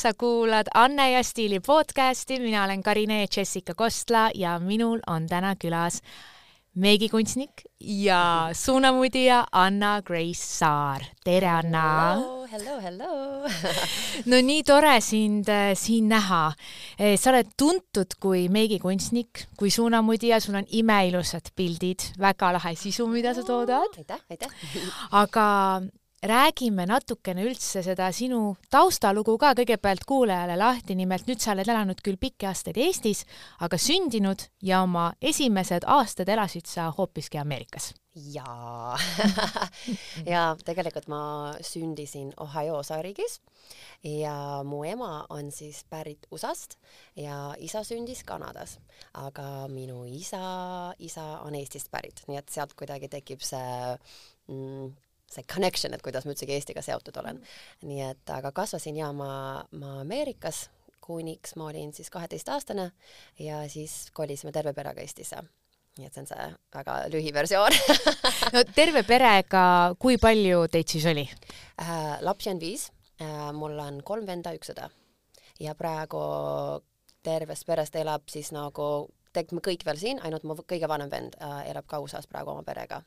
sa kuulad Anne ja Stiili podcasti, mina olen Karine Jessica Kostla ja minul on täna külas meigikunstnik ja suunamudija Anna Grace Saar. tere, Anna! hello, hello no nii tore sind äh, siin näha. Eh, sa oled tuntud kui meigikunstnik, kui suunamudija, sul on imeilusad pildid, väga lahe sisu, mida sa toodad. aitäh, aitäh aga räägime natukene üldse seda sinu taustalugu ka kõigepealt kuulajale lahti, nimelt nüüd sa oled elanud küll pikki aastaid Eestis, aga sündinud ja oma esimesed aastad elasid sa hoopiski Ameerikas. jaa ja tegelikult ma sündisin Ohio osariigis ja mu ema on siis pärit USA-st ja isa sündis Kanadas, aga minu isa, isa on Eestist pärit, nii et sealt kuidagi tekib see mm, see connection, et kuidas ma üldsegi Eestiga seotud olen. nii et aga kasvasin ja ma, ma Ameerikas, kuniks ma olin siis kaheteistaastane ja siis kolisime terve perega Eestisse. Nii et see on see väga lühiversioon no terve perega, kui palju teid siis oli? Äh,? lapsi on viis. Äh,, mul on kolm venda, üks õde. Ja praegu tervest perest elab siis nagu, tegelikult me kõik veel siin, ainult mu kõige vanem vend äh, elab ka USA-s praegu oma perega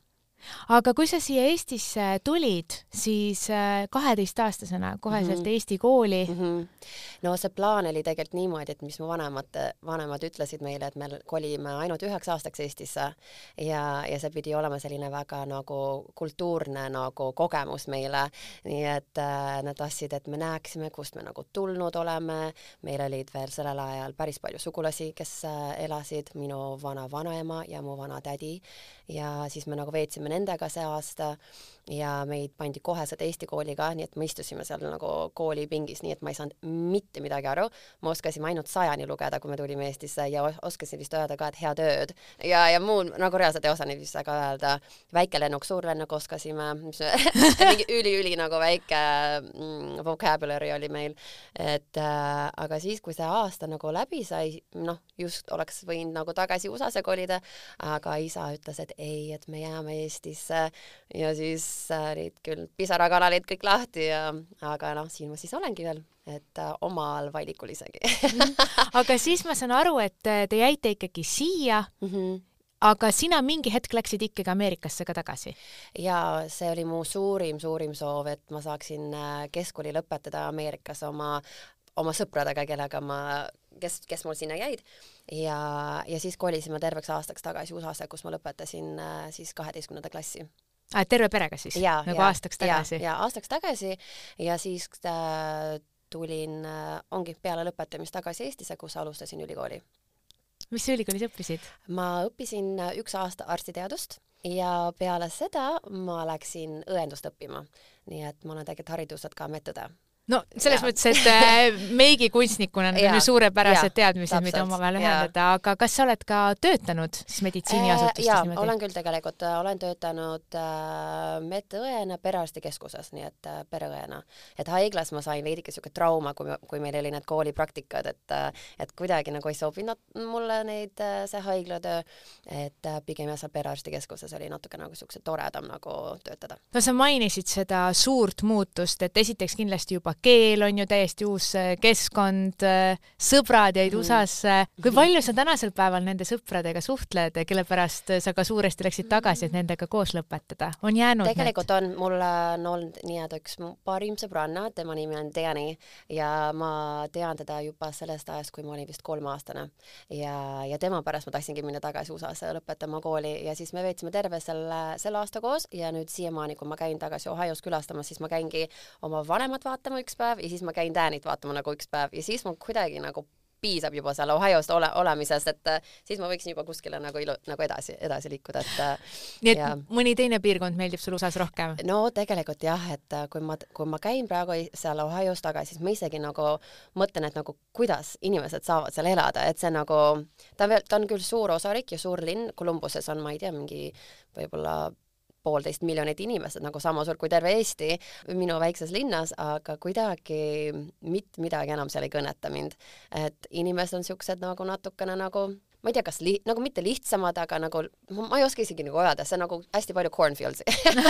aga kui sa siia Eestisse tulid, siis äh, kaheteistaastasena koheselt mm -hmm. Eesti kooli mm. -hmm. no see plaan oli tegelikult niimoodi, et mis mu vanemad, vanemad ütlesid meile, et me kolime ainult üheks aastaks Eestisse ja, ja see pidi olema selline väga nagu kultuurne nagu kogemus meile. nii et äh, nad tahtsid, et me näeksime, kust me nagu tulnud oleme. meil olid veel sellel ajal päris palju sugulasi, kes äh, elasid, minu vana vanaema ja mu vana tädi ja siis me nagu veetsime nendega see aasta ja meid pandi koheselt Eesti kooliga, nii et me istusime seal nagu koolipingis, nii et ma ei saanud mitte midagi aru. me oskasime ainult sajani lugeda, kui me tulime Eestisse ja oskasin vist öelda ka, et head ööd ja, ja muud nagu reaalselt ei osanud vist väga öelda. väikelennuk, suurlennuk oskasime, mingi üli-üli nagu väike mm, vocabulary oli meil. et äh, aga siis, kui see aasta nagu läbi sai, noh, just oleks võinud nagu tagasi USA-sse kolida, aga isa ütles, et ei, et me jääme Eestisse ja siis olid küll pisarakanalid kõik lahti ja aga noh, siin ma siis olengi veel, et äh, omal valikul isegi aga siis ma saan aru, et äh, te jäite ikkagi siia mm. -hmm aga sina mingi hetk läksid ikkagi Ameerikasse ka tagasi? jaa, see oli mu suurim, suurim soov, et ma saaksin äh, keskkooli lõpetada Ameerikas oma, oma sõpradega, kellega ma, kes, kes mul sinna jäid ja, ja siis kolisime terveks aastaks tagasi USA-sse, kus ma lõpetasin siis kaheteistkümnenda klassi ah,. terve perega siis? nagu ja, aastaks tagasi? ja aastaks tagasi ja siis äh, tulin äh,, ongi peale lõpetamist tagasi Eestisse, kus alustasin ülikooli. mis sa ülikoolis õppisid? ma õppisin äh, üks aasta arstiteadust ja peale seda ma läksin õendust õppima. nii et ma olen tegelikult hariduselt ka medõde no selles ja. mõttes, et äh, meigikunstnikuna need on ju suurepärased teadmised, mida omavahel ühendada, aga kas sa oled ka töötanud siis meditsiiniasutustes äh, niimoodi? olen küll tegelikult, äh, olen töötanud äh, medõena perearstikeskuses, nii et äh, pereõena. et haiglas ma sain veidike siuke trauma, kui, kui meil oli need koolipraktikad, et äh, et kuidagi nagu ei sobinud mulle neid äh,, see haiglatöö, et äh, pigem jah, seal perearstikeskuses oli natuke nagu siukse toredam nagu töötada. no sa mainisid seda suurt muutust, et esiteks kindlasti juba keel on ju täiesti uus äh, keskkond, äh, sõbrad jäid mm. USA-sse. kui mhm. palju sa tänasel päeval nende sõpradega suhtled, kelle pärast sa ka suuresti läksid tagasi, et nendega koos lõpetada? on jäänud tegelikult need? on, mul on olnud nii-öelda üks parim sõbranna, tema nimi on Danny ja ma tean teda juba sellest ajast, kui ma olin vist kolmeaastane. ja, ja tema pärast ma tahtsingi minna tagasi USA-sse lõpetama kooli ja siis me veetsime terve selle, selle aasta koos ja nüüd siiamaani, kui ma käin tagasi Ohio's külastamas, siis ma käingi oma vanemat vaatama üks päev ja siis ma käin Danit vaatama nagu üks päev ja siis mul kuidagi nagu piisab juba seal Ohiost ole, olemisest, et äh, siis ma võiksin juba kuskile nagu ilu-, nagu edasi, edasi liikuda, et äh, nii et ja... mõni teine piirkond meeldib sul USA-s rohkem? no tegelikult jah, et äh, kui ma, kui ma käin praegu seal Ohio's tagasi, siis ma isegi nagu mõtlen, et nagu kuidas inimesed saavad seal elada, et see nagu, ta on veel, ta on küll suur osariik ja suur linn, Columbuses on, ma ei tea, mingi võib-olla poolteist miljonit inimest, nagu sama suur kui terve Eesti minu väikses linnas, aga kuidagi mitte midagi enam seal ei kõneta mind. et inimesed on siuksed nagu natukene nagu ma ei tea, kas li-, nagu mitte lihtsamad, aga nagu ma ei oska isegi nagu öelda, see on nagu hästi palju cornfieldsi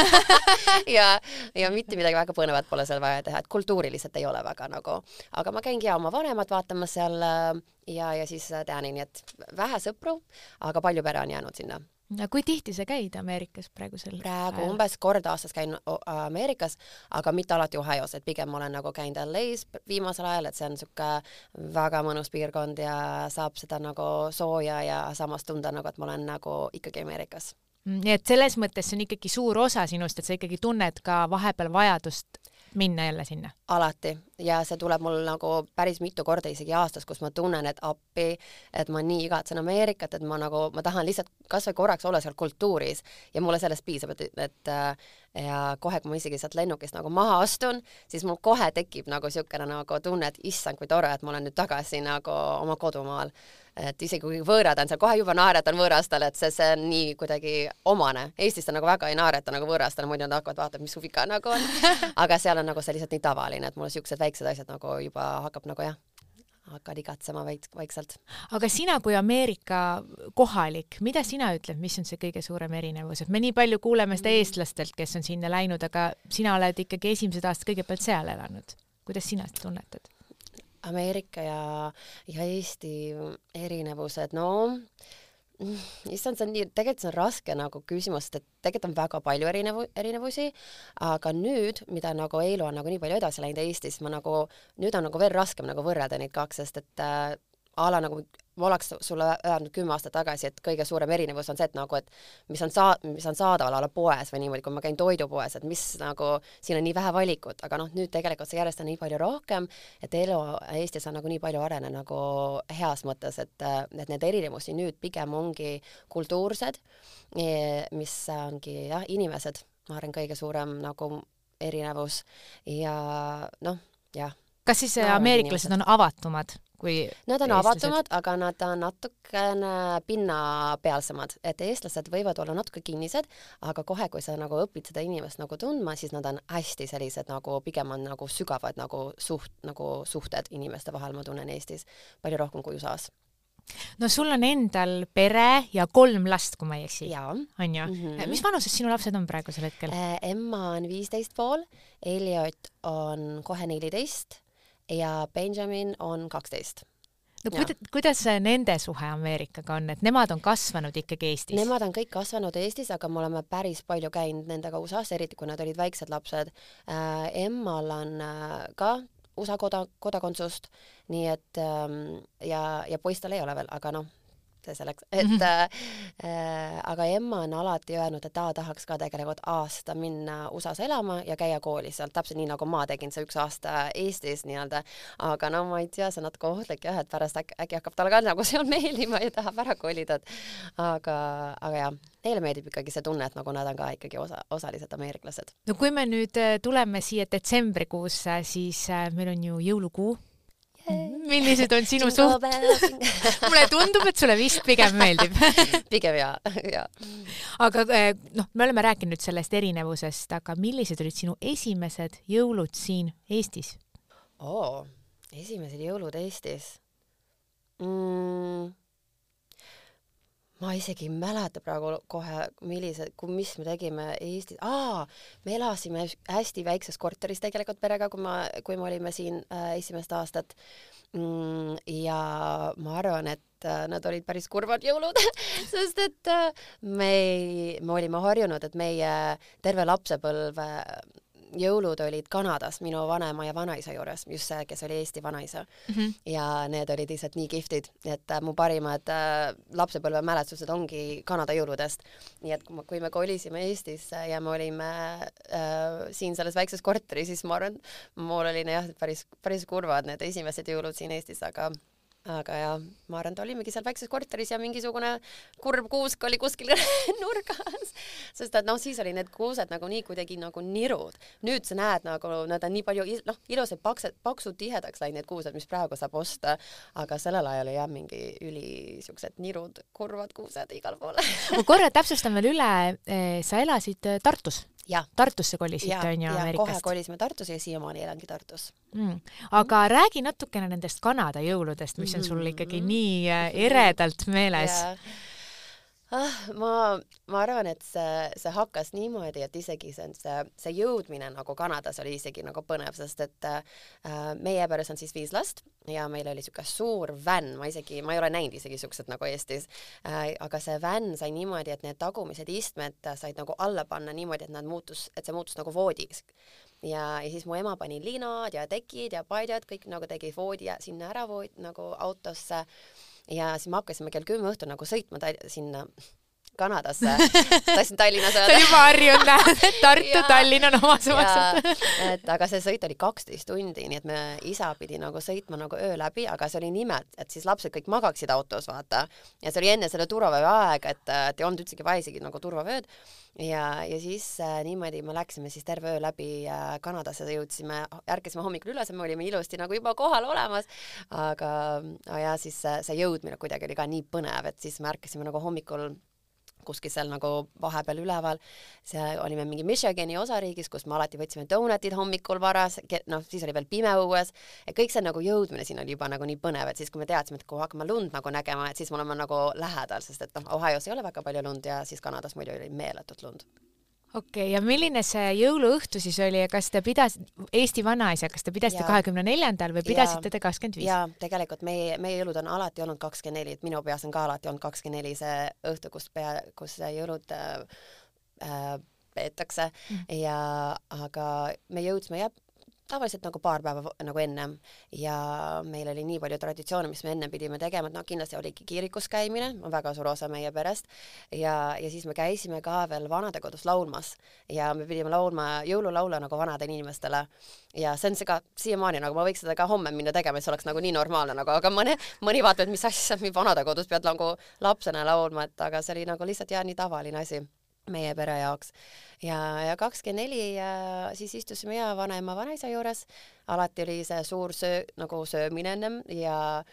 ja, ja mitte midagi väga põnevat pole seal vaja teha, et kultuuri lihtsalt ei ole väga nagu, aga ma käingi ja oma vanemad vaatamas seal äh, ja, ja siis tean, nii et vähe sõpru, aga palju pere on jäänud sinna no kui tihti sa käid Ameerikas praegusel praegu ajal? umbes kord aastas käin Ameerikas, aga mitte alati Ohio's, et pigem olen nagu käinud LA-s viimasel ajal, et see on niisugune väga mõnus piirkond ja saab seda nagu sooja ja samas tunda nagu, et ma olen nagu ikkagi Ameerikas mm, nii et selles mõttes see on ikkagi suur osa sinust, et sa ikkagi tunned ka vahepeal vajadust minna jälle sinna? alati ja see tuleb mul nagu päris mitu korda isegi aastas, kus ma tunnen, et appi, et ma nii igatsen Ameerikat, et ma nagu, ma tahan lihtsalt kasvõi korraks olla seal kultuuris ja mulle sellest piisab, et, et ja kohe, kui ma isegi sealt lennukist nagu maha astun, siis mul kohe tekib nagu niisugune nagu tunne, et issand, kui tore, et ma olen nüüd tagasi nagu oma kodumaal et isegi kui võõrad on seal, kohe juba naeretan võõrastele, et see, see on nii kuidagi omane. Eestis ta nagu väga ei naereta nagu võõrastele, muidu nad hakkavad vaatama, mis su viga nagu on. aga seal on nagu see lihtsalt nii tavaline, et mulle siuksed väiksed asjad nagu juba hakkab nagu jah, hakkad igatsema veits vaikselt. aga sina kui Ameerika kohalik, mida sina ütled, mis on see kõige suurem erinevus, et me nii palju kuuleme seda eestlastelt, kes on sinna läinud, aga sina oled ikkagi esimesed aastad kõigepealt seal elanud. kuidas sina seda tunnetad? Ameerika ja, ja Eesti erinevused, no issand, see on nii, tegelikult see on raske nagu küsimus, sest et tegelikult on väga palju erinevu-, erinevusi, aga nüüd, mida nagu Eilu on nagu nii palju edasi läinud Eestis, ma nagu, nüüd on nagu veel raskem nagu võrrelda neid kaks, sest et äh, a la nagu ma oleks sulle öelnud kümme aastat tagasi, et kõige suurem erinevus on see, et nagu, et mis on saa-, mis on saadaval a la poes või niimoodi, kui ma käin toidupoes, et mis nagu, siin on nii vähe valikut, aga noh, nüüd tegelikult see järjest on nii palju rohkem, et elu Eestis on nagu nii palju arenenud nagu heas mõttes, et, et need erinevusi nüüd pigem ongi kultuursed, mis ongi jah, inimesed, ma arvan, kõige suurem nagu erinevus ja noh, jah. Kas siis no, ameeriklased on avatumad kui Nad on avatumad, aga nad on natukene pinnapealsemad, et eestlased võivad olla natuke kinnised, aga kohe, kui sa nagu õpid seda inimest nagu tundma, siis nad on hästi sellised nagu pigem on nagu sügavad nagu suht, nagu suhted inimeste vahel, ma tunnen Eestis palju rohkem kui USA-s no sul on endal pere ja kolm last, kui ma ei eksi. on ju mm? -hmm. mis vanuses sinu lapsed on praegusel hetkel äh,? Emma on viisteist pool, Elliot on kohe neliteist ja Benjamin on kaksteist no kuida-, kuidas nende suhe Ameerikaga on, et nemad on kasvanud ikkagi Eestis? Nemad on kõik kasvanud Eestis, aga me oleme päris palju käinud nendega USA-s, eriti kui nad olid väiksed lapsed äh,. Emmal on äh, ka USA koda-, kodakondsust, nii et ähm, ja, ja poistel ei ole veel, aga noh, see selleks, et mm -hmm. äh, aga Emma on alati öelnud, et ta tahaks ka tegelikult aasta minna USA-s elama ja käia koolis seal, täpselt nii nagu ma tegin see üks aasta Eestis nii-öelda, aga no ma ei tea, see on natuke ohtlik jah, et pärast äkki, äkki hakkab talle ka nagu seal meeldima ja tahab ära kolida, et aga, aga jah, neile meeldib ikkagi see tunne, et nagu nad on ka ikkagi osa, osalised ameeriklased. no kui me nüüd äh, tuleme siia detsembrikuusse, siis äh, meil on ju jõulukuu millised on sinu suhted? mulle tundub, et sulle vist pigem meeldib pigem jaa, jaa. aga eh, noh, me oleme rääkinud sellest erinevusest, aga millised olid sinu esimesed jõulud siin Eestis? oo, esimesed jõulud Eestis mm.? Ma isegi ei mäleta praegu kohe, millised, mis me tegime Eestis, aa, me elasime hästi väikses korteris tegelikult perega, kui ma, kui me olime siin äh, esimest aastat mm,. ja ma arvan, et äh, nad olid päris kurvad jõulud sest et äh, me me olime harjunud, et meie terve lapsepõlv jõulud olid Kanadas minu vanaema ja vanaisa juures, just see, kes oli Eesti vanaisa mm. -hmm. ja need olid lihtsalt nii kihvtid, et äh, mu parimad äh, lapsepõlvemälestused ongi Kanada jõuludest. nii et kui, ma, kui me kolisime Eestisse ja me olime äh, siin selles väikses korteris, siis ma arvan, mul oli jah, päris, päris kurvad need esimesed jõulud siin Eestis, aga aga ja ma arvan, et olimegi seal väikses korteris ja mingisugune kurb kuusk oli kuskil nurgas, sest et noh, siis oli need kuused nagu nii kuidagi nagu nirud. nüüd sa näed nagu nad on nii palju noh, ilusad paksed, paksud tihedaks läinud need kuused, mis praegu saab osta, aga sellel ajal oli jah mingi üli siuksed nirud, kurvad kuused igal pool. Ma korra täpsustan veel üle, sa elasid eh, Tartus? Tartusse kolisite, on ju, kohe Ameerikast? kolisime Tartusse ja siiamaani elangi Tartus. mm.. aga räägi natukene nendest Kanada jõuludest, mis on sul ikkagi nii äh, eredalt meeles Jaa. Ah, ma, ma arvan, et see, see hakkas niimoodi, et isegi see, see, see jõudmine nagu Kanadas oli isegi nagu põnev, sest et äh, meie peres on siis viis last ja meil oli niisugune suur vänn, ma isegi, ma ei ole näinud isegi siukseid nagu Eestis. Äh,, aga see vänn sai niimoodi, et need tagumised istmed said nagu alla panna niimoodi, et nad muutus, et see muutus nagu voodiks. Ja, ja siis mu ema pani linad ja tekid ja paidad, kõik nagu tegi voodi ja sinna ära vood nagu autosse ja siis me hakkasime kell kümme õhtul nagu sõitma sinna Kanadasse. tahtsin Tallinnas öelda. sa oled juba harjunud, näed, et Tartu, Tallinn on omas omas. et aga see sõit oli kaksteist tundi, nii et me isa pidi nagu sõitma nagu öö läbi, aga see oli nimelt, et siis lapsed kõik magaksid autos, vaata. ja see oli enne selle turvavöö aega, et, et ei olnud üldsegi vaja isegi nagu turvavööd. ja, ja siis äh, niimoodi me läksime siis terve öö läbi äh, Kanadasse, jõudsime, ärkasime hommikul üles, me olime ilusti nagu juba kohal olemas. aga, ja siis see, see jõudmine kuidagi oli ka nii põnev, et siis me ärkasime nagu hommikul kuskil seal nagu vahepeal üleval, see olime mingi Michigani osariigis, kus me alati võtsime donutid hommikul varas, noh, siis oli veel pime õues. Ja kõik see nagu jõudmine siin oli juba nagu nii põnev, et siis, kui me teadsime, et kui hakkame lund nagu nägema, et siis me oleme nagu lähedal, sest et noh, Ohios ei ole väga palju lund ja siis Kanadas muidu oli meeletut lund okei okay,, ja milline see jõuluõhtu siis oli ja kas te pidas-, Eesti vanaisa, kas te pidasite kahekümne neljandal või pidasite te kakskümmend viis? jaa, tegelikult meie, meie jõulud on alati olnud kakskümmend neli, et minu peas on ka alati olnud kakskümmend neli see õhtu, kus pea, kus jõulud äh, äh, peetakse mm. ja aga me jõudsime jah, tavaliselt nagu paar päeva nagu ennem. Ja meil oli nii palju traditsioone, mis me enne pidime tegema, et noh, kindlasti oligi kirikus käimine, on väga suur osa meie perest. Ja, ja siis me käisime ka veel vanadekodus laulmas. Ja me pidime laulma jõululaule nagu vanadele inimestele. Ja see on see ka siiamaani nagu ma võiks seda ka homme minna tegema, et see oleks nagu nii normaalne nagu, aga mõne, mõni vaatab, et mis asja, vanadekodus pead nagu lapsena laulma, et aga see oli nagu lihtsalt jah, nii tavaline asi meie pere jaoks. ja, ja kakskümmend neli siis istusime ja vanaema, vanaisa juures, alati oli see suur söö, nagu söömine ennem ja,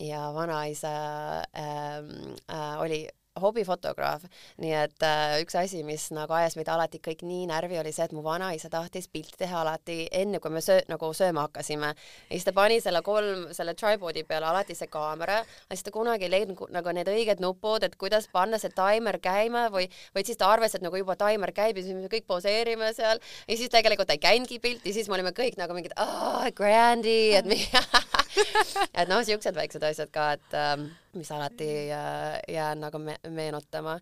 ja vanaisa ähm, äh, oli hobifotograaf, nii et äh, üks asi, mis nagu ajas meid alati kõik nii närvi, oli see, et mu vanaisa tahtis pilti teha alati enne, kui me söö-, nagu sööma hakkasime. ja siis ta pani selle kolm, selle tripodi peale alati see kaamera, aga siis ta kunagi ei leidnud nagu need õiged nupud, et kuidas panna see taimer käima või, või siis ta arvas, et nagu juba taimer käib ja siis me kõik poseerime seal. Ja siis tegelikult ei käinudki pilti, siis me olime kõik nagu mingid, aa, Grandi, et et noh, siuksed väiksed asjad ka, et ähm, mis alati äh, jään nagu me meenutama.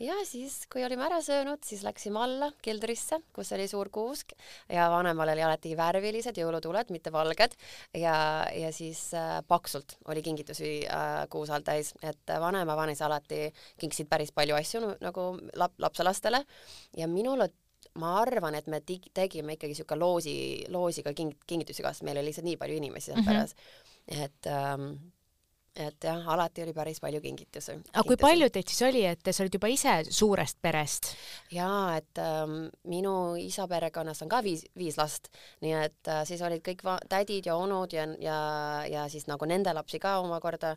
ja siis, kui olime ära söönud, siis läksime alla keldrisse, kus oli suur kuusk ja vanemal oli alati värvilised jõulutuled, mitte valged. Ja, ja siis äh, paksult oli kingitusi äh, kuus all täis, et vanema vanis alati kinkisid päris palju asju nagu lap-, lapselastele. Ja minule ma arvan, et me tegime ikkagi niisugune loosi, loosiga king-, kingitusi, kas meil oli lihtsalt nii palju inimesi seal mm -hmm. peres, et ähm, et jah, alati oli päris palju kingitusi. aga kui palju teid siis oli, et sa olid juba ise suurest perest? jaa, et ähm, minu isa perekonnas on ka viis, viis last, nii et äh, siis olid kõik tädid ja onud ja, ja, ja siis nagu nende lapsi ka omakorda,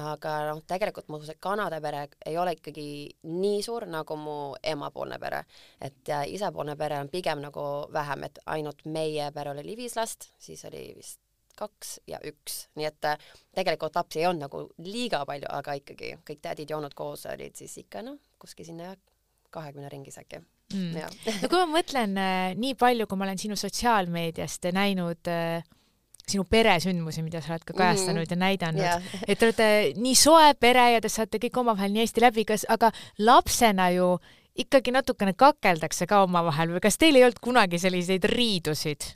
aga noh, tegelikult mu see Kanada pere ei ole ikkagi nii suur nagu mu emapoolne pere, et äh, isapoolne pere on pigem nagu vähem, et ainult meie perel oli viis last, siis oli vist kaks ja üks, nii et äh, tegelikult lapsi ei olnud nagu liiga palju, aga ikkagi kõik tädid ja onud koos olid siis ikka noh, kuskil sinna kahekümne ringis äkki mm.. no kui ma mõtlen äh, nii palju, kui ma olen sinu sotsiaalmeediast näinud äh, sinu peresündmusi, mida sa oled ka kajastanud mm ja näidanud yeah., et te olete nii soe pere ja te saate kõik omavahel nii hästi läbi, kas, aga lapsena ju ikkagi natukene kakeldakse ka omavahel või kas teil ei olnud kunagi selliseid riidusid?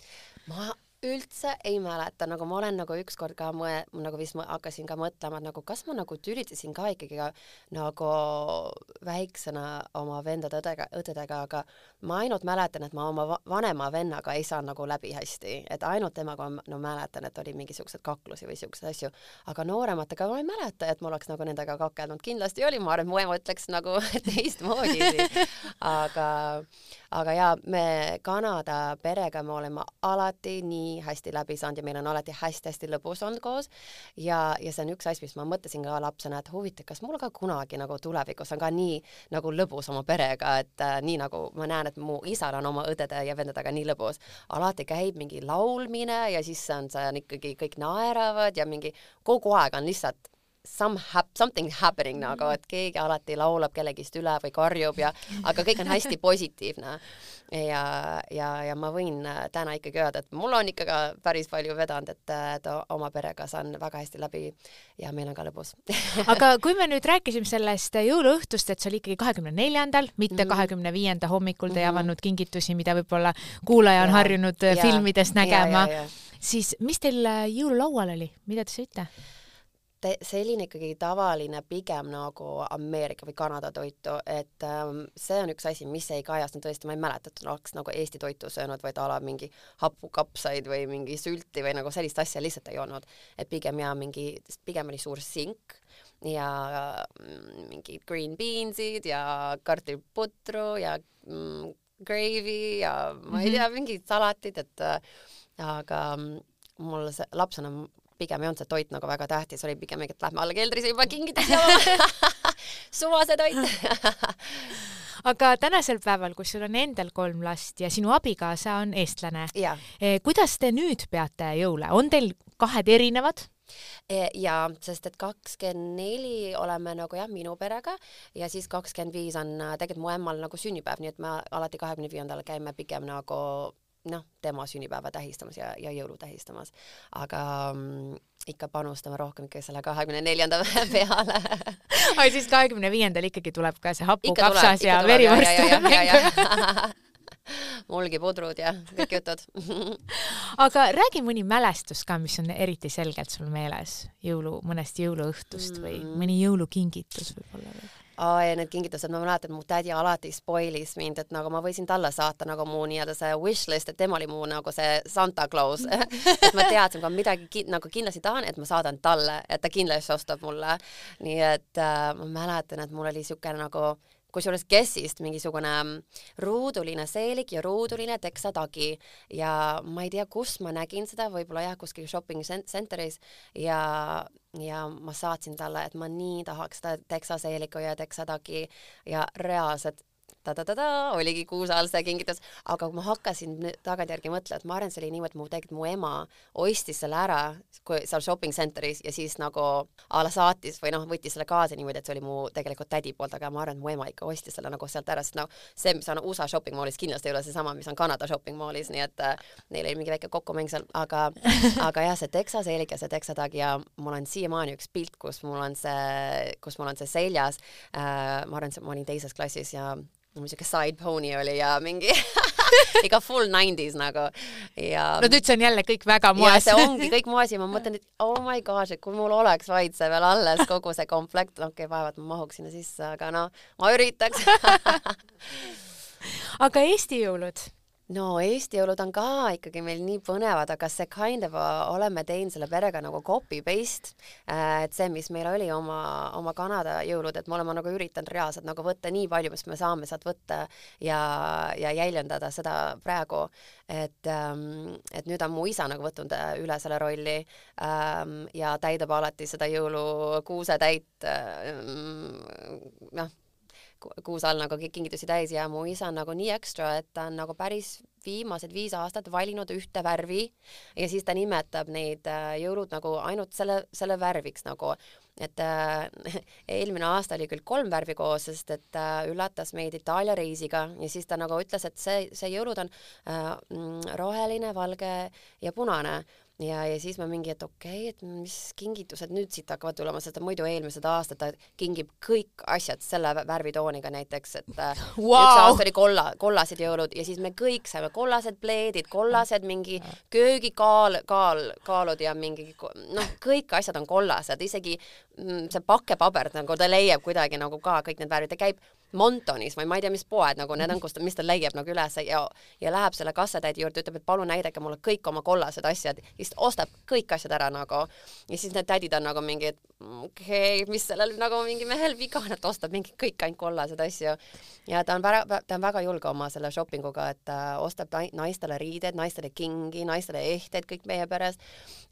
ma üldse ei mäleta, nagu ma olen nagu ükskord ka mõe-, nagu vist ma hakkasin ka mõtlema, et nagu kas ma nagu tülitasin ka ikkagi ka nagu väiksena oma vendade-õdega, õdedega, aga ma ainult mäletan, et ma oma va vanema vennaga ei saanud nagu läbi hästi, et ainult temaga ma no mäletan, et oli mingisuguseid kaklusi või siukseid asju, aga noorematega ma ei mäleta, et ma oleks nagu nendega kakelnud, kindlasti oli, ma arvan, mu ema ütleks nagu teistmoodi, aga aga jaa, me Kanada perega me oleme alati nii nii hästi läbi saanud ja meil on alati hästi-hästi lõbus olnud koos. ja, ja see on üks asi, mis ma mõtlesin ka lapsena, et huvitav, kas mul ka kunagi nagu tulevikus on ka nii nagu lõbus oma perega, et äh, nii nagu ma näen, et mu isal on oma õdede ja vendadega nii lõbus. alati käib mingi laulmine ja siis on see on ikkagi kõik naeravad ja mingi kogu aeg on lihtsalt some hap-, something happening nagu, et keegi alati laulab kellegist üle või karjub ja, aga kõik on hästi positiivne. ja, ja, ja ma võin äh, täna ikkagi öelda, et mul on ikka ka päris palju vedanud, et, et oma perega saan väga hästi läbi ja meil on ka lõbus aga kui me nüüd rääkisime sellest jõuluõhtust, et see oli ikkagi kahekümne neljandal, mitte mhm. kahekümne viienda hommikul, te ei mhm. avanud kingitusi, mida võib-olla kuulaja on ja, harjunud ja, filmidest nägema, siis mis teil äh, jõululaual oli, mida te sõite? Selline ikkagi tavaline pigem nagu Ameerika või Kanada toitu, et ähm, see on üks asi, mis ei kajastunud tõesti, ma ei mäleta, et oleks nagu Eesti toitu söönud, vaid a la mingi hapukapsaid või mingi sülti või nagu sellist asja lihtsalt ei olnud. et pigem ja mingi, pigem oli suur sink ja mm, mingid green beans'id ja kartuliputru ja mm, gravy ja ma ei mhm. tea, mingid salatid, et äh, aga mm, mul see lapsena pigem ei olnud see toit nagu väga tähtis, oli pigem et lähme alla keldrisse juba kingitusi jooma suvase toit. Aga tänasel päeval, kus sul on endal kolm last ja sinu abikaasa on eestlane, eh, kuidas te nüüd peate jõule, on teil kahed erinevad? E, ja sest et kakskümmend neli oleme nagu jah, minu perega ja siis kakskümmend viis on tegelikult mu emmal nagu sünnipäev, nii et me alati kahekümne viiendal käime pigem nagu noh, tema sünnipäeva tähistamas ja, ja jõulu tähistamas. aga mm, ikka panustame rohkem ikka selle kahekümne neljanda peale ai, siis kahekümne viiendal ikkagi tuleb ka see hapukapsas ja verivurst mulgipudrud ja kõik jutud aga räägi mõni mälestus ka, mis on eriti selgelt sul meeles jõulu, mõnest jõuluõhtust mm. või mõni jõulukingitus võib-olla või? Aa ja need kingitused, ma mäletan, mu tädi alati spoilis mind, et nagu ma võisin talle saata nagu mu nii-öelda see wish list, et tema oli mu nagu see Santa Claus. Et ma teadsin, kui ma midagi ki nagu kindlasti tahan, et ma saadan talle, et ta kindlasti ostab mulle. nii et äh, ma mäletan, et mul oli niisugune nagu kusjuures Guessist mingisugune ruuduline seelik ja ruuduline teksatagi ja ma ei tea, kus ma nägin seda, võib-olla jah, kuskil shopping center'is. Ja, ja ma saatsin talle, et ma nii tahaks seda teksaseeliku ja teksatagi ja reaalselt ta-ta-ta-ta, oligi kuusaal see kingitus, aga kui ma hakkasin tagantjärgi mõtlema, et ma arvan, see oli niimoodi, et mu tegelikult mu ema ostis selle ära kui seal shopping center'is ja siis nagu a la saatis või noh, võttis selle kaasa niimoodi, et see oli mu tegelikult tädi poolt, aga ma arvan, et mu ema ikka ostis selle nagu sealt ära, sest noh, see, mis on USA shopping mallis, kindlasti ei ole seesama, mis on Kanada shopping mallis, nii et äh, neil oli mingi väike kokkumäng seal, aga aga jah, see Texas eelik ja see Texatag ja mul on siiamaani üks pilt, kus mul on see, kus mul on see seljas. Äh,, ma arvan, ma olin teises klassis ja siuke side pony oli ja mingi ikka full nineties nagu ja. no nüüd see on jälle kõik väga moes. see ongi kõik moes ja ma mõtlen, et oh my gosh, et kui mul oleks vaid see veel alles, kogu see komplekt, okei okay,, vaevalt ma mahuks sinna sisse, aga noh, ma üritaks aga Eesti jõulud no Eesti jõulud on ka ikkagi meil nii põnevad, aga see kind of oleme teinud selle perega nagu copy paste, äh, et see, mis meil oli oma, oma Kanada jõulud, et me oleme nagu üritanud reaalselt nagu võtta nii palju, mis me saame sealt võtta ja, ja jäljendada seda praegu, et ähm, et nüüd on mu isa nagu võtnud äh, üle selle rolli ähm, ja täidab alati seda jõulukuusetäit ähm, noh, kuus all nagu kingitusi täis ja mu isa on nagu nii ekstra, et ta on nagu päris viimased viis aastat valinud ühte värvi ja siis ta nimetab neid äh, jõulud nagu ainult selle, selle värviks nagu. et äh, eelmine aasta oli küll kolm värvi koos, sest et äh, üllatas meid Itaalia reisiga ja siis ta nagu ütles, et see, see jõulud on äh, mm, roheline, valge ja punane ja, ja siis ma mingi, et okei okay,, et mis kingitused nüüd siit hakkavad tulema, sest muidu eelmised aastad ta kingib kõik asjad selle värvitooniga näiteks, et wow. Äh, üks aasta oli kolla, kollased jõulud ja siis me kõik saime kollased pleedid, kollased mingi köögikaal, kaal, kaalud ja mingi noh, kõik asjad on kollased, isegi mm, see pakepaber nagu ta leiab kuidagi nagu ka kõik need värvid, ta käib Montonis või ma ei tea, mis poed nagu need on, kus ta, mis ta leiab nagu üles ja, ja läheb selle kassatäidi juurde, ütleb, et palun näidake mulle kõik oma kollased asjad ja siis ostab kõik asjad ära nagu. ja siis need tädid on nagu mingid, okei okay,, mis sellel nagu mingi mehel viga on, et ostab mingi kõik ainult kollased asju. ja ta on väga, ta on väga julge oma selle shopping uga, et ta ostab naistele riided, naistele kingi, naistele ehteid kõik meie peres.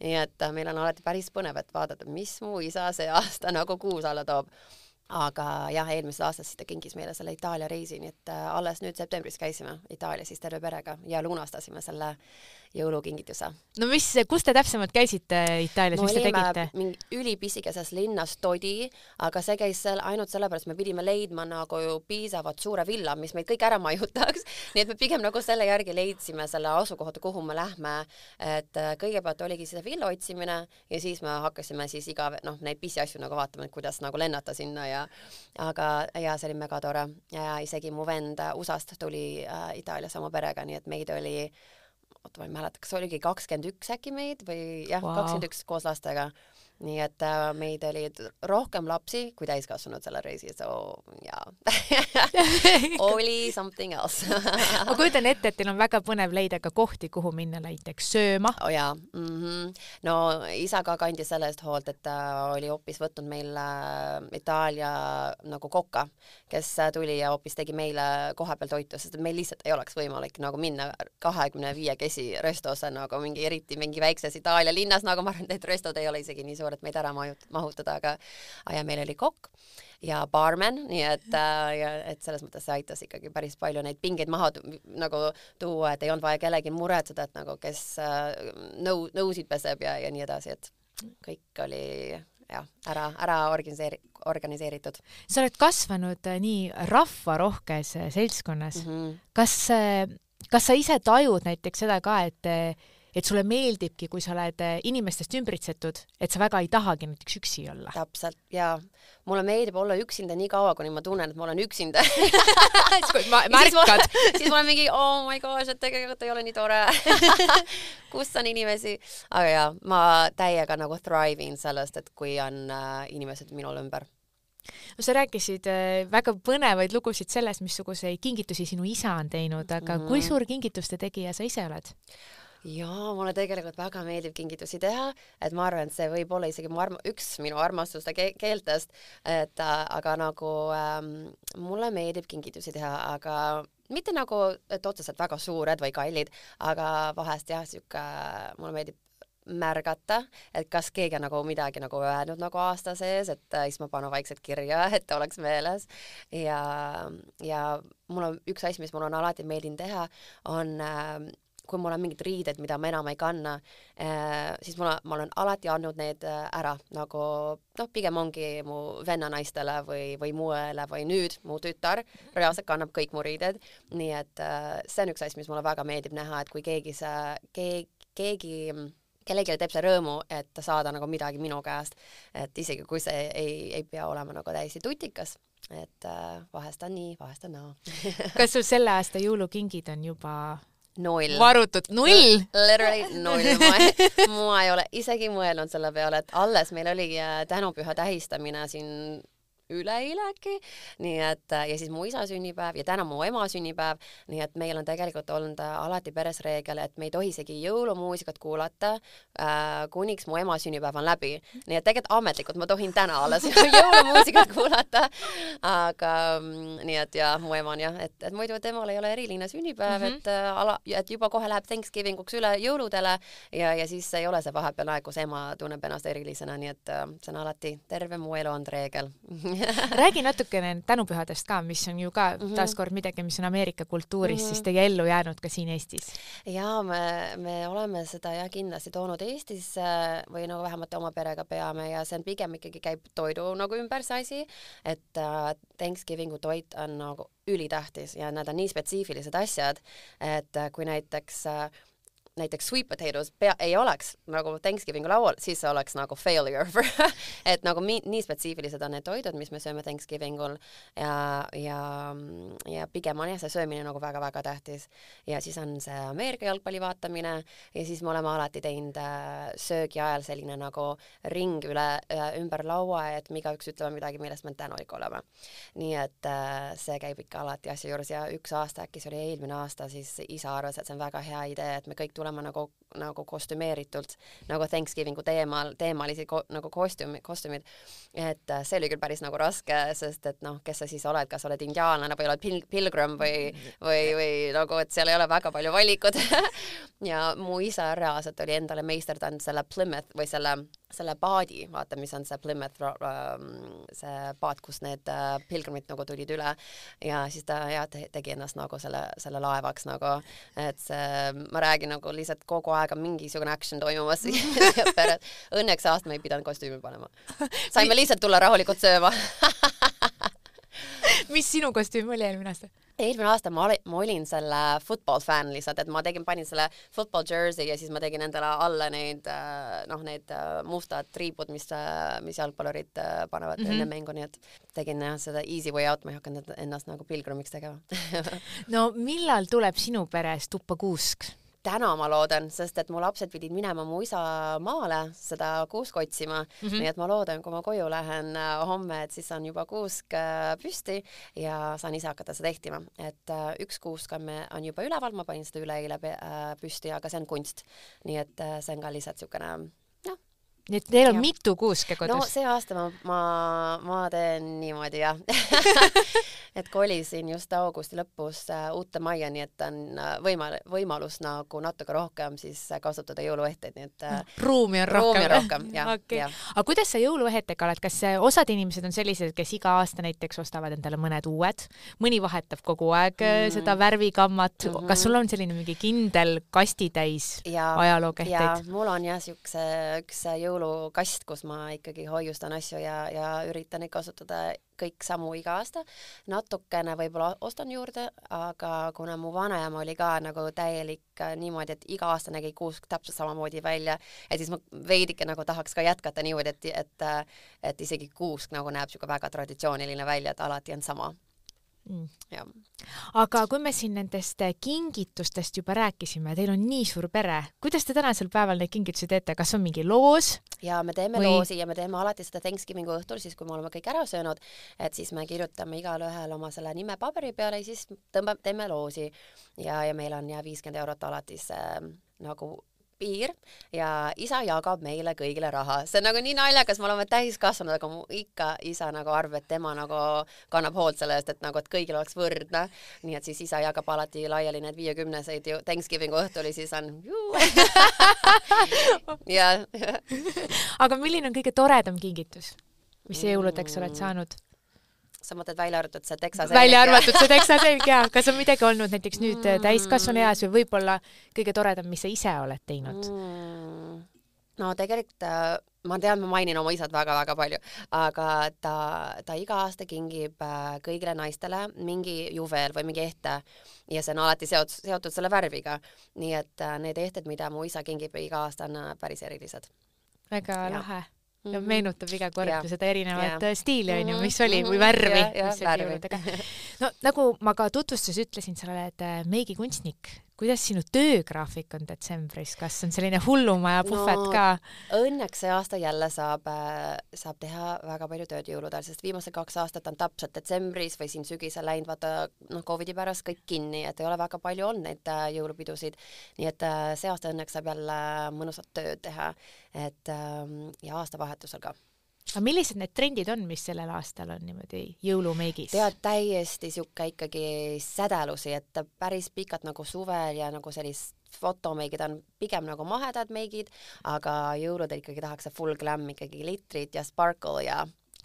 nii et meil on alati päris põnev, et vaadata, mis mu isa see aasta nagu kuus alla toob aga jah, eelmisest aastast siis ta kinkis meile selle Itaalia reisi, nii et äh, alles nüüd septembris käisime Itaalias siis terve perega ja lunastasime selle jõulukingituse. no mis, kus te täpsemalt käisite Itaalias no,, mis te tegite? mingi ülipisikeses linnas Todi, aga see käis seal ainult sellepärast, me pidime leidma nagu piisavalt suure villa, mis meid kõik ära majutaks. nii et me pigem nagu selle järgi leidsime selle asukohta, kuhu me lähme. et äh, kõigepealt oligi seda villa otsimine ja siis me hakkasime siis iga noh, neid pisiasju nagu vaatama, et kuidas nagu lennata sinna ja aga ja see oli megatore ja isegi mu vend USA-st tuli äh, Itaaliasse oma perega, nii et meid oli oota, ma ei mäleta, kas oligi kakskümmend üks äkki meid või jah kakskümmend üks koos lastega nii et äh, meid oli rohkem lapsi kui täiskasvanud sellel reisil, so jaa oli something else ma kujutan ette, et teil on väga põnev leida ka kohti, kuhu minna näiteks sööma. oh jaa mm, -hmm. no isa ka kandis selle eest hoolt, et ta oli hoopis võtnud meil äh, Itaalia nagu koka, kes äh, tuli ja hoopis tegi meile kohapeal toitu, sest meil lihtsalt ei oleks võimalik nagu minna kahekümne viiekesi restosse nagu mingi eriti mingi väikses Itaalia linnas, nagu ma arvan, et restod ei ole isegi nii suured suured meid ära mahutada, aga ja meil oli kokk ja baarmen, nii et äh, ja et selles mõttes see aitas ikkagi päris palju neid pingeid maha nagu tuua, et ei olnud vaja kellelgi muretseda, et nagu kes äh, nõu, nõusid peseb ja, ja nii edasi, et kõik oli jah, ära, ära organiseeri-, organiseeritud. sa oled kasvanud äh, nii rahvarohkes äh, seltskonnas mm. -hmm. kas, äh, kas sa ise tajud näiteks seda ka, et et sulle meeldibki, kui sa oled eh, inimestest ümbritsetud, et sa väga ei tahagi näiteks üksi olla. täpselt ja mulle meeldib olla üksinda nii kaua, kuni ma tunnen, et ma olen üksinda siis kui ma märkad siis ma olen mingi oh my gosh, et tegelikult ei ole nii tore kus on inimesi, aga jaa, ma täiega nagu thrive in sellest, et kui on äh, inimesed minul ümber no sa rääkisid äh, väga põnevaid lugusid sellest, missuguseid kingitusi sinu isa on teinud, aga mm -hmm. kui suur kingituste tegija sa ise oled? Jaa, mulle tegelikult väga meeldib kingitusi teha, et ma arvan, et see võib olla isegi mu arm-, üks minu armastuste ke keeltest, et äh, aga nagu ähm, mulle meeldib kingitusi teha, aga mitte nagu, et otseselt väga suured või kallid, aga vahest jah, sihuke, mulle meeldib märgata, et kas keegi on nagu midagi nagu öelnud nagu aasta sees, et äh, siis ma panen vaikselt kirja, et oleks meeles. ja, ja mul on üks asi, mis mul on alati meeldinud teha, on äh, kui mul on mingid riided, mida ma enam ei kanna, eh, siis mul, ma olen alati andnud need eh, ära nagu noh, pigem ongi mu vennanaistele või, või mu õele või nüüd mu tütar reaalselt kannab kõik mu riided. nii et eh, see on üks asi, mis mulle väga meeldib näha, et kui keegi see, keegi, keegi kellelegi teeb see rõõmu, et saada nagu midagi minu käest, et isegi kui see ei, ei pea olema nagu täiesti tutikas, et vahest on nii, vahest on naa kas sul selle aasta jõulukingid on juba null. varutud, null? Literally null, ma ei, ma ei ole isegi mõelnud selle peale, et alles meil oli äh, tänupüha tähistamine siin üleeile äkki, nii et ja siis mu isa sünnipäev ja täna mu ema sünnipäev, nii et meil on tegelikult olnud äh, alati peres reegel, et me ei tohi isegi jõulumuusikat kuulata äh, kuniks mu ema sünnipäev on läbi. nii et tegelikult ametlikult ma tohin täna alles jõulumuusikat kuulata, aga mm, nii et ja mu ema on jah, et, et muidu temal ei ole eriline sünnipäev mm, -hmm. et äh, ala, et juba kohe läheb Thanksgiving uks üle jõuludele ja, ja siis ei ole see vahepealne aeg, kus ema tunneb ennast erilisena, nii et äh, see on alati terve mu elu olnud reegel räägi natukene tänupühadest ka, mis on ju ka mm -hmm. taaskord midagi, mis on Ameerika kultuuris mm -hmm. siis teie ellu jäänud ka siin Eestis. ja me, me oleme seda jah kindlasti toonud Eestisse või nagu vähemalt oma perega peame ja see on pigem ikkagi käib toidu nagu ümber see asi, et äh, Thanksgiving'u toit on nagu ülitähtis ja need on nii spetsiifilised asjad, et äh, kui näiteks äh, näiteks sweet potatoes pea, ei oleks nagu Thanksgiving'u laual, siis see oleks nagu failure et nagu mi, nii spetsiifilised on need toidud, mis me sööme Thanksgiving'ul ja, ja, ja pigem on jah, see söömine nagu väga-väga tähtis. ja siis on see Ameerika jalgpalli vaatamine ja siis me oleme alati teinud äh, söögi ajal selline nagu ring üle äh,, ümber laua, et me igaüks ütleme midagi, millest me tänulik oleme. nii et äh, see käib ikka alati asja juures ja üks aasta, äkki see oli eelmine aasta, siis isa arvas, et see on väga hea idee, et me kõik tulema nagu, nagu kostümeeritult nagu Thanksgiving'u teemal, teemalisi ko, nagu kostüümi, kostüümid. et äh, see oli küll päris nagu raske, sest et noh, kes sa siis oled, kas oled indiaanlane või oled pil-, pilgrim või, või, või nagu, et seal ei ole väga palju valikut. Ja mu isa reaalselt oli endale meisterdanud selle Plymouth või selle selle paadi, vaata, mis on see Plymouth, ähm, see paat, kus need äh, pilgrimid nagu tulid üle. Ja siis ta ja tegi ennast nagu selle, selle laevaks nagu, et see, ma räägin nagu lihtsalt kogu aeg on mingisugune action toimumas Õnneks aasta me ei pidanud kostüümi panema. saime lihtsalt tulla rahulikult sööma mis sinu kostüüm oli eelmine aasta? eelmine aasta ma olin, ma olin selle football fänn lihtsalt, et ma tegin, panin selle football jersey ja siis ma tegin endale alla neid äh, noh, need äh, mustad triibud, mis, äh, mis jalgpallurid panevad mm -hmm. enne mängu, nii et tegin jah, seda easy way out, ma ei hakanud ennast nagu pilgrimiks tegema no millal tuleb sinu peres tuppa kuusk? Täna ma loodan, sest et mu lapsed pidid minema mu isa maale seda kuusk otsima mm, -hmm. nii et ma loodan, kui ma koju lähen äh, homme, et siis on juba kuusk äh, püsti ja saan ise hakata seda ehtima, et äh, üks kuusk on, on juba üleval, ma panin seda üleeile püsti, aga see on kunst. nii et see on ka lihtsalt niisugune nii et teil on ja. mitu kuuske kodus? no see aasta ma, ma, ma teen niimoodi jah et kolisin just augusti lõpus äh, uute majja, nii et on äh, võima-, võimalus nagu natuke rohkem siis äh, kasutada jõuluehteid, nii et ruumi on ruumi rohkem. rohkem, jah okay.. aga kuidas sa jõuluehetega oled, kas osad inimesed on sellised, kes iga aasta näiteks ostavad endale mõned uued, mõni vahetab kogu aeg mm. seda värvikammat mm, -hmm. kas sul on selline mingi kindel kastitäis ajalookehteid? mul on jah, siukse üks jõulu jõulukast, kus ma ikkagi hoiustan asju ja, ja üritan neid kasutada kõik samu iga aasta. natukene võib-olla ostan juurde, aga kuna mu vanaema oli ka nagu täielik äh, niimoodi, et iga aasta nägi kuusk täpselt samamoodi välja, et siis ma veidike nagu tahaks ka jätkata niimoodi, et, et, äh, et isegi kuusk nagu näeb niisugune väga traditsiooniline välja, et alati on sama mm.. aga kui me siin nendest kingitustest juba rääkisime, teil on nii suur pere, kuidas te tänasel päeval neid kingitusi teete, kas on mingi loos? ja me teeme või... loosi ja me teeme alati seda Thanksgiving'u õhtul, siis kui me oleme kõik ära söönud, et siis me kirjutame igalühel oma selle nime paberi peale ja siis tõmbame, teeme loosi. Ja, ja meil on ja viiskümmend eurot alatis äh, nagu piir ja isa jagab meile kõigile raha. see on nagu nii naljakas, me oleme täiskasvanud, aga ikka isa nagu arvab, et tema nagu kannab hoolt selle eest, et nagu, et kõigil oleks võrdne. nii et siis isa jagab alati laiali need viiekümneseid ju Thanksgiving'u õhtul ja siis on ja aga milline on kõige toredam kingitus, mis jõuludeks oled saanud? Sa mõtled välja arvatud see teksaselg? välja arvatud see teksaselg jaa, kas on midagi olnud näiteks nüüd mm. täiskasvanu eas või võib-olla kõige toredam, mis sa ise oled teinud mm.? no tegelikult äh, ma tean, ma mainin oma isat väga-väga palju, aga ta, ta iga aasta kingib äh, kõigile naistele mingi juveel või mingi ehte ja see on alati seotud, seotud selle värviga. nii et äh, need ehted, mida mu isa kingib iga aasta, on päris erilised. väga ja. lahe ja mhm. meenutab iga kord yeah. seda erinevat yeah. Äh, stiili onju, mis oli või värvi oli jõuludega. no nagu ma ka tutvustuses ütlesin, sa oled äh, meigikunstnik. Kuidas sinu töögraafik on detsembris, kas on selline hullumaja puhvet no, ka? õnneks see aasta jälle saab, äh, saab teha väga palju tööd jõulude ajal, sest viimased kaks aastat on täpselt detsembris või siin sügisel läinud vaata noh, Covidi pärast kõik kinni, et ei ole väga palju olnud neid jõulupidusid. nii et see aasta õnneks saab jälle mõnusat tööd teha, et ähm, ja aastavahetusel vahetusel ka aga millised need trendid on, mis sellel aastal on niimoodi jõulumeigis? tead, täiesti sihuke ikkagi sädelusi, et päris pikalt nagu suvel ja nagu sellist fotomeigid on pigem nagu mahedad meigid, aga jõuludel ikkagi tahaks see full glam ikkagi glitrit ja sparkle ja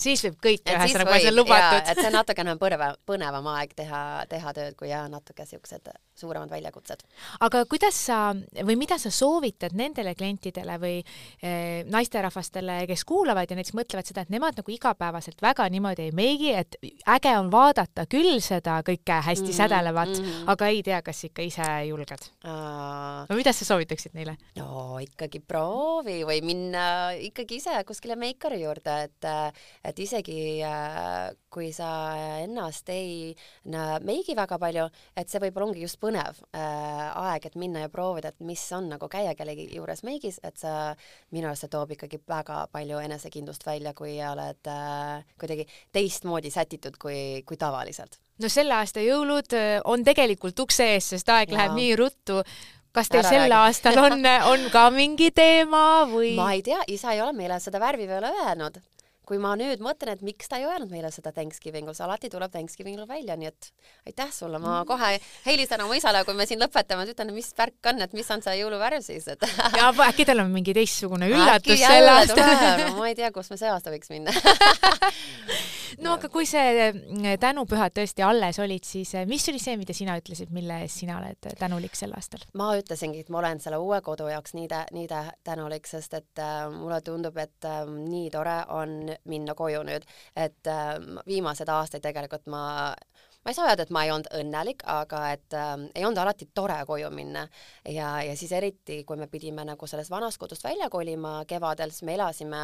siis võib kõike ühesõnaga, kui see on lubatud. et see on natukene põnev, põnevam aeg teha, teha tööd, kui jah, natuke siuksed suuremad väljakutsed. aga kuidas sa või mida sa soovitad nendele klientidele või e, naisterahvastele, kes kuulavad ja näiteks mõtlevad seda, et nemad nagu igapäevaselt väga niimoodi ei meigi, et äge on vaadata küll seda kõike hästi mm -hmm, sädelevat mm, -hmm. aga ei tea, kas ikka ise julged uh,? no mida sa soovitaksid neile? no ikkagi proovi või minna ikkagi ise kuskile meikari juurde, et, et isegi äh, kui sa ennast ei meigi väga palju, et see võib-olla ongi just põnev äh, aeg, et minna ja proovida, et mis on nagu käia kellegi juures meigis, et sa, minu arust see toob ikkagi väga palju enesekindlust välja, kui oled äh, kuidagi teistmoodi sätitud kui, kui tavaliselt. no selle aasta jõulud on tegelikult ukse ees, sest aeg ja. läheb nii ruttu kas teil sel aastal on, on ka mingi teema või? ma ei tea, isa ei ole meile seda värvi veel öelnud kui ma nüüd mõtlen, et miks ta ei öelnud meile seda Thanksgivingul, see alati tuleb Thanksgivingul välja, nii et aitäh sulle, ma mm. kohe helistan oma isale, kui me siin lõpetame, et ütlen, mis värk on, et mis on see jõuluvärv siis, et ja äkki tal on mingi teistsugune üllatus sel aastal ma ei tea, kus me see aasta võiks minna no aga kui see eh, tänupühad tõesti alles olid, siis eh, mis oli see, mida sina ütlesid, mille eest sina oled tänulik sel aastal? ma ütlesingi, et ma olen selle uue kodu jaoks nii tä-, nii tä-, tänulik, sest et äh, mulle tundub, et äh, nii tore on minna koju nüüd, et äh, viimased aastaid tegelikult ma ma ei saa öelda, et ma ei olnud õnnelik, aga et äh, ei olnud alati tore koju minna ja, ja siis eriti, kui me pidime nagu sellest vanast kodust välja kolima kevadel, siis me elasime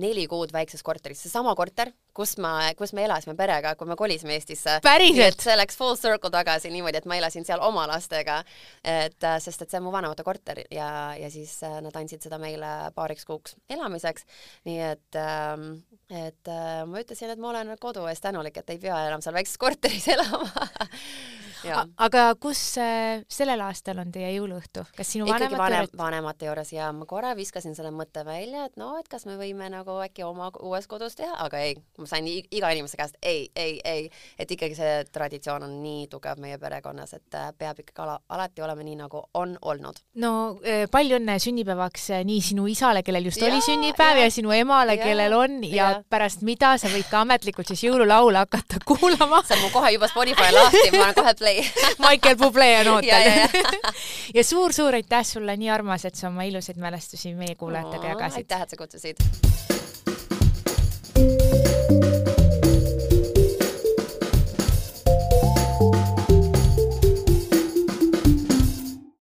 neli kuud väikses korteris, seesama korter, kus ma, kus me elasime perega, kui me kolisime Eestisse. päriselt? see läks full circle tagasi niimoodi, et ma elasin seal oma lastega, et äh, sest et see on mu vanemate korter ja, ja siis äh, nad andsid seda meile paariks kuuks elamiseks. nii et, ähm, et äh, ma ütlesin, et ma olen kodu eest tänulik, et ei pea enam seal väikses korteris elama aga kus äh, sellel aastal on teie jõuluõhtu, kas sinu vanemate vanem, vanemate juures ja ma korra viskasin selle mõtte välja, et no, et kas me võime nagu äkki oma uues kodus teha, aga ei, ma sain iga inimese käest ei, ei, ei, et ikkagi see traditsioon on nii tugev meie perekonnas, et äh, peab ikkagi ala, alati olema nii, nagu on olnud. no äh, palju õnne sünnipäevaks nii sinu isale, kellel just ja, oli sünnipäev ja, ja sinu emale, kellel on ja, ja pärast mida sa võid ka ametlikult siis jõululaule hakata kuulama. see on mul kohe juba Spotify lahti, ma olen kohe play Michael Bublé on ootel ja suur-suur aitäh sulle, nii armas, et sa oma ilusaid mälestusi meie kuulajatega jagasid. aitäh, et sa kutsusid.